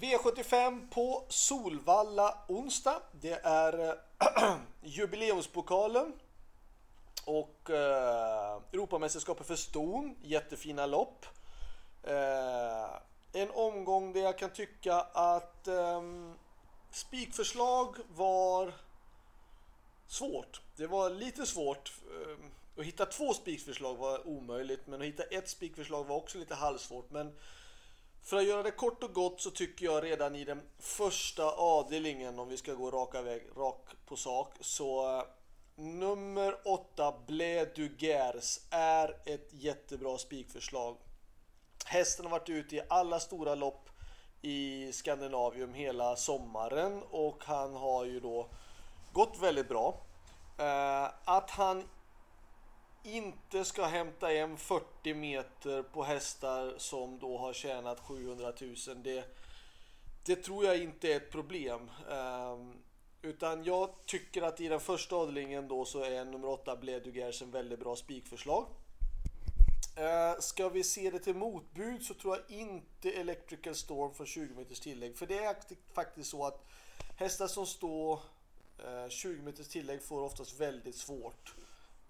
V75 på Solvalla onsdag. Det är eh, jubileumspokalen och eh, Europamästerskapet för ston. Jättefina lopp. Eh, en omgång där jag kan tycka att eh, spikförslag var svårt. Det var lite svårt. Ehm, att hitta två spikförslag var omöjligt, men att hitta ett spikförslag var också lite halvsvårt. Men för att göra det kort och gott så tycker jag redan i den första avdelningen, om vi ska gå raka väg, rak på sak, så eh, nummer 8 Blé du Gers är ett jättebra spikförslag. Hästen har varit ute i alla stora lopp i Skandinavium hela sommaren och han har ju då gått väldigt bra. Eh, att han inte ska hämta hem 40 meter på hästar som då har tjänat 700 000 det, det tror jag inte är ett problem. Um, utan jag tycker att i den första avdelningen då så är nummer 8 Bledugers en väldigt bra spikförslag. Uh, ska vi se det till motbud så tror jag inte Electrical Storm för 20 meters tillägg. För det är faktiskt så att hästar som står eh, uh, 20 meters tillägg får oftast väldigt svårt.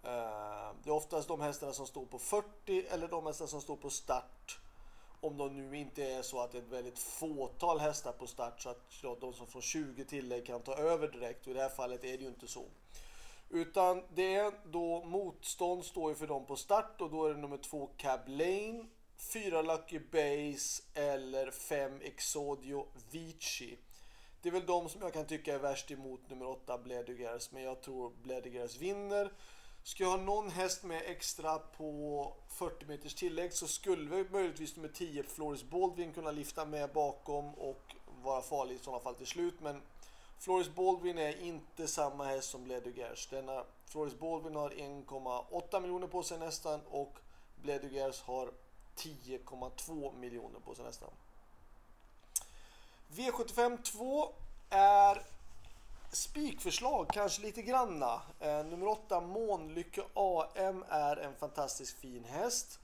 Eh, det är oftast de hästarna som står på 40 eller de hästar som står på start. Om de nu inte är så att det är ett väldigt fåtal hästar på start så att de som får 20 tillägg kan ta över direkt. Och i det här fallet är det ju inte så. Utan det är då motstånd står ju för dem på start och då är det nummer två Cab Lane, fyra Lucky Base eller fem Exodio Vici. Det är väl de som jag kan tycka är värst emot nummer åtta Bledugers men jag tror Bledugers vinner. Ska jag ha någon häst med extra på 40 meters tillägg så skulle vi möjligtvis nummer 10 Floris Baldwin kunna lyfta med bakom och vara farlig i sådana fall till slut. Men Floris Baldwin är inte samma häst som Bledugers. Denna Floris Baldwin har 1,8 miljoner på sig nästan och Bledugers har 10,2 miljoner på sig nästan. V75 2 är Spikförslag, kanske lite granna. Eh, nummer 8, Månlycke AM är en fantastiskt fin häst.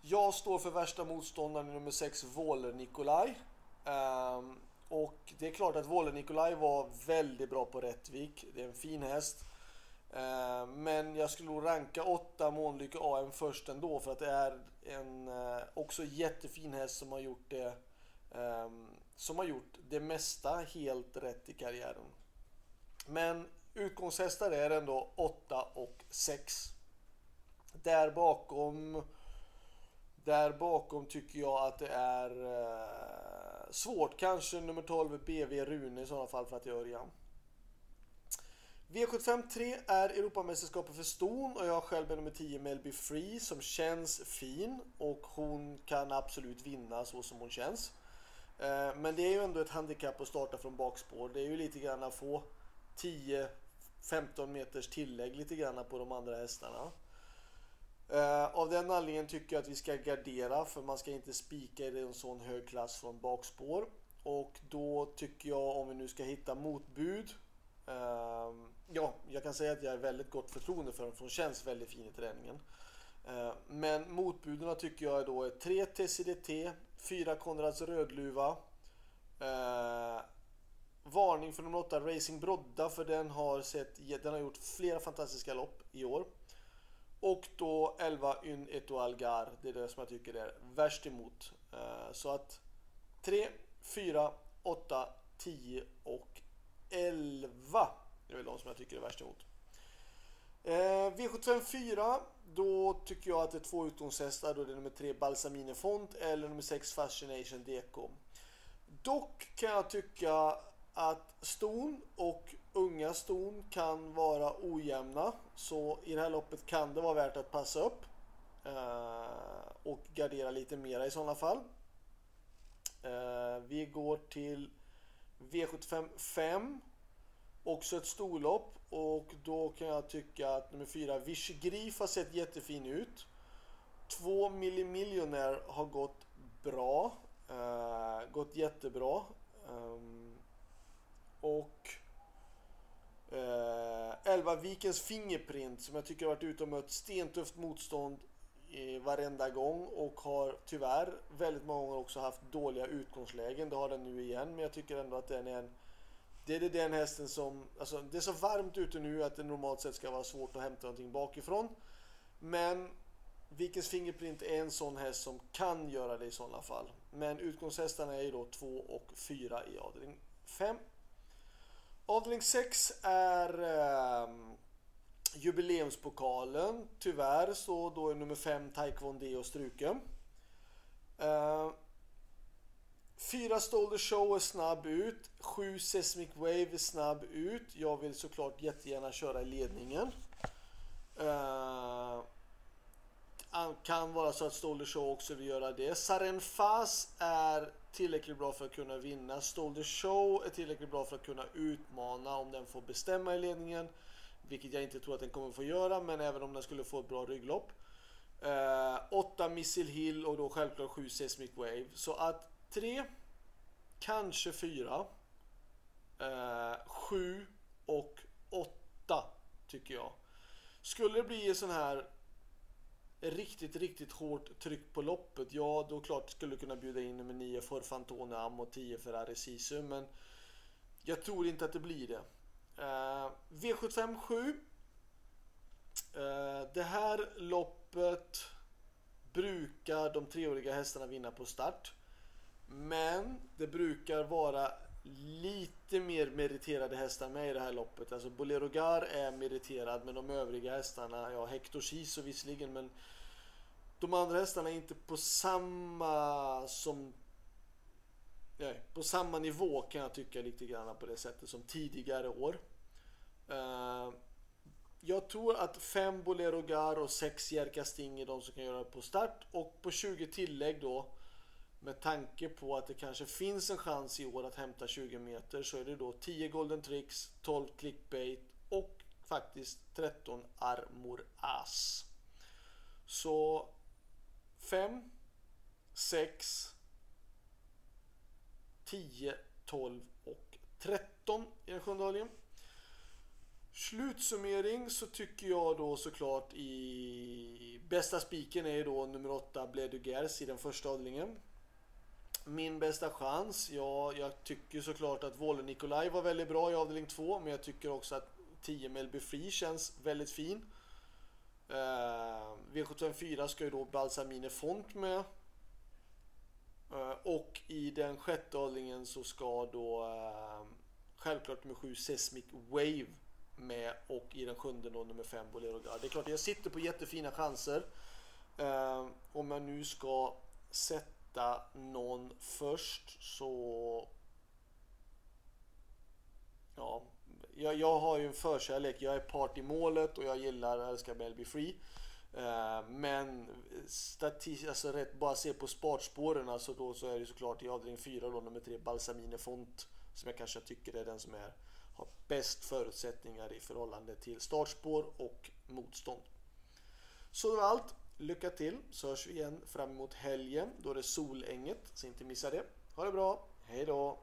Jag står för värsta motståndaren i nummer 6, Våler Nikolaj. Eh, och det är klart att Våler Nikolaj var väldigt bra på Rättvik. Det är en fin häst. Eh, men jag skulle nog ranka 8 Månlycke AM först ändå för att det är en eh, också jättefin häst som har gjort det ehm, som har gjort det mesta helt rätt i karriären. Men utgångshästar är ändå 8 och 6. Där bakom där bakom tycker jag att det är eh, svårt. Kanske nummer 12 BV Rune i sådana fall för att jag Örjan. V75 3 är Europamästerskapet för ston och jag har själv med nummer 10 Melby Free som känns fin och hon kan absolut vinna så som hon känns. Eh, men det är ju ändå ett handikapp att starta från bakspår. Det är ju lite grann att få 10-15 meters tillägg lite grann på de andra hästarna. Uh, av den anledningen tycker jag att vi ska gardera för man ska inte spika i en sån hög klass från bakspår. Och då tycker jag om vi nu ska hitta motbud. Uh, ja, jag kan säga att jag är väldigt gott förtroende för dem för de känns väldigt fin i träningen. Uh, men motbuden tycker jag är då 3 TCDT, 4 Konrads Rödluva, Varning för nummer 8 Racing Brodda för den har, sett, den har gjort flera fantastiska lopp i år. Och då 11 Yn Eto Algar. Det är det som jag tycker är värst emot. Eh, så att 3, 4, 8, 10 och 11 det är väl de som jag tycker är värst emot. Eh, V75 4 då tycker jag att det är två utgångshästar. Då det är nummer 3 Balsamine Font eller nummer 6 Fascination DK. Dock kan jag tycka att ston och unga ston kan vara ojämna. Så i det här loppet kan det vara värt att passa upp. Eh, och gardera lite mera i sådana fall. Eh, vi går till V75 5. Också ett storlopp. Och då kan jag tycka att nummer 4 Vichy har sett jättefin ut. 2 miljonär har gått bra. Eh, gått jättebra. Um, och eh, Elva Vikens Fingerprint som jag tycker har varit ute och mött stentufft motstånd eh, varenda gång och har tyvärr väldigt många gånger också haft dåliga utgångslägen. Det har den nu igen, men jag tycker ändå att den är en det är den hästen som, alltså det är så varmt ute nu att det normalt sett ska vara svårt att hämta någonting bakifrån. Men Vikens Fingerprint är en sån häst som kan göra det i sådana fall. Men utgångshästarna är ju då 2 och 4 i avdelning 5. Avdelning 6 är eh, jubileumspokalen. Tyvärr så då är nummer 5 Taekwondo struken. Eh, Fyra Stolder Show är snabb ut. Sju Seismic Wave är snabb ut. Jag vill såklart jättegärna köra i ledningen. Eh, kan vara så att Stolder Show också vill göra det. Saren Fas är tillräckligt bra för att kunna vinna. Stolder Show är tillräckligt bra för att kunna utmana om den får bestämma i ledningen. Vilket jag inte tror att den kommer få göra, men även om den skulle få ett bra rygglopp. Eh, 8 uh, Missile Hill och då självklart 7 Seismic Wave. Så att 3, kanske 4, 7 eh, och 8 tycker jag. Skulle det bli en sån här riktigt, riktigt hårt tryck på loppet, ja då klart skulle kunna bjuda in nummer 9 för Fantone Am och 10 Ferrari Sisu, men jag tror inte att det blir det. Uh, V75 7. Uh, det här loppet brukar de treåriga hästarna vinna på start. Men det brukar vara lite mer meriterade hästar med i det här loppet. Alltså Bolero Gar är meriterad men de övriga hästarna, ja Hector Chiso visserligen men de andra hästarna är inte på samma som nej, på samma nivå kan jag tycka lite grann på det sättet som tidigare år. Uh, jag tror att fem Bolero Gar och sex Jerka Sting är de som kan göra det på start och på 20 tillägg då med tanke på att det kanske finns en chans i år att hämta 20 meter så är det då 10 Golden Tricks, 12 Clickbait och faktiskt 13 Armor As. Så 5, 6, 10, 12 och 13 i den sjunde avdelningen. Slutsummering så tycker jag då såklart i bästa spiken är då nummer 8 Bledugers i den första avdelningen. Min bästa chans? Ja, jag tycker såklart att Wolle Nikolaj var väldigt bra i avdelning 2. Men jag tycker också att 10 Melby Free känns väldigt fin. Eh, V754 ska ju då Balsamine Font med. Eh, och i den sjätte avdelningen så ska då eh, självklart nummer 7 Seismic Wave med och i den sjunde då nummer 5 Bolero Guard. Det är klart jag sitter på jättefina chanser. Eh, om jag nu ska sätta hitta någon först så... Ja, jag, jag har ju en förkärlek. Jag är part i målet och jag gillar älskar Melby Free. Eh, men statistiskt, alltså rätt, bara se på spartspåren alltså då så är det såklart i avdelning 4 då nummer 3 Balsamine Font som jag kanske tycker är den som är, har bäst förutsättningar i förhållande till startspår och motstånd. Så det var allt. Lycka till så hörs vi igen fram emot helgen. Då är det Solänget, så inte missa det. Ha det bra, hej då!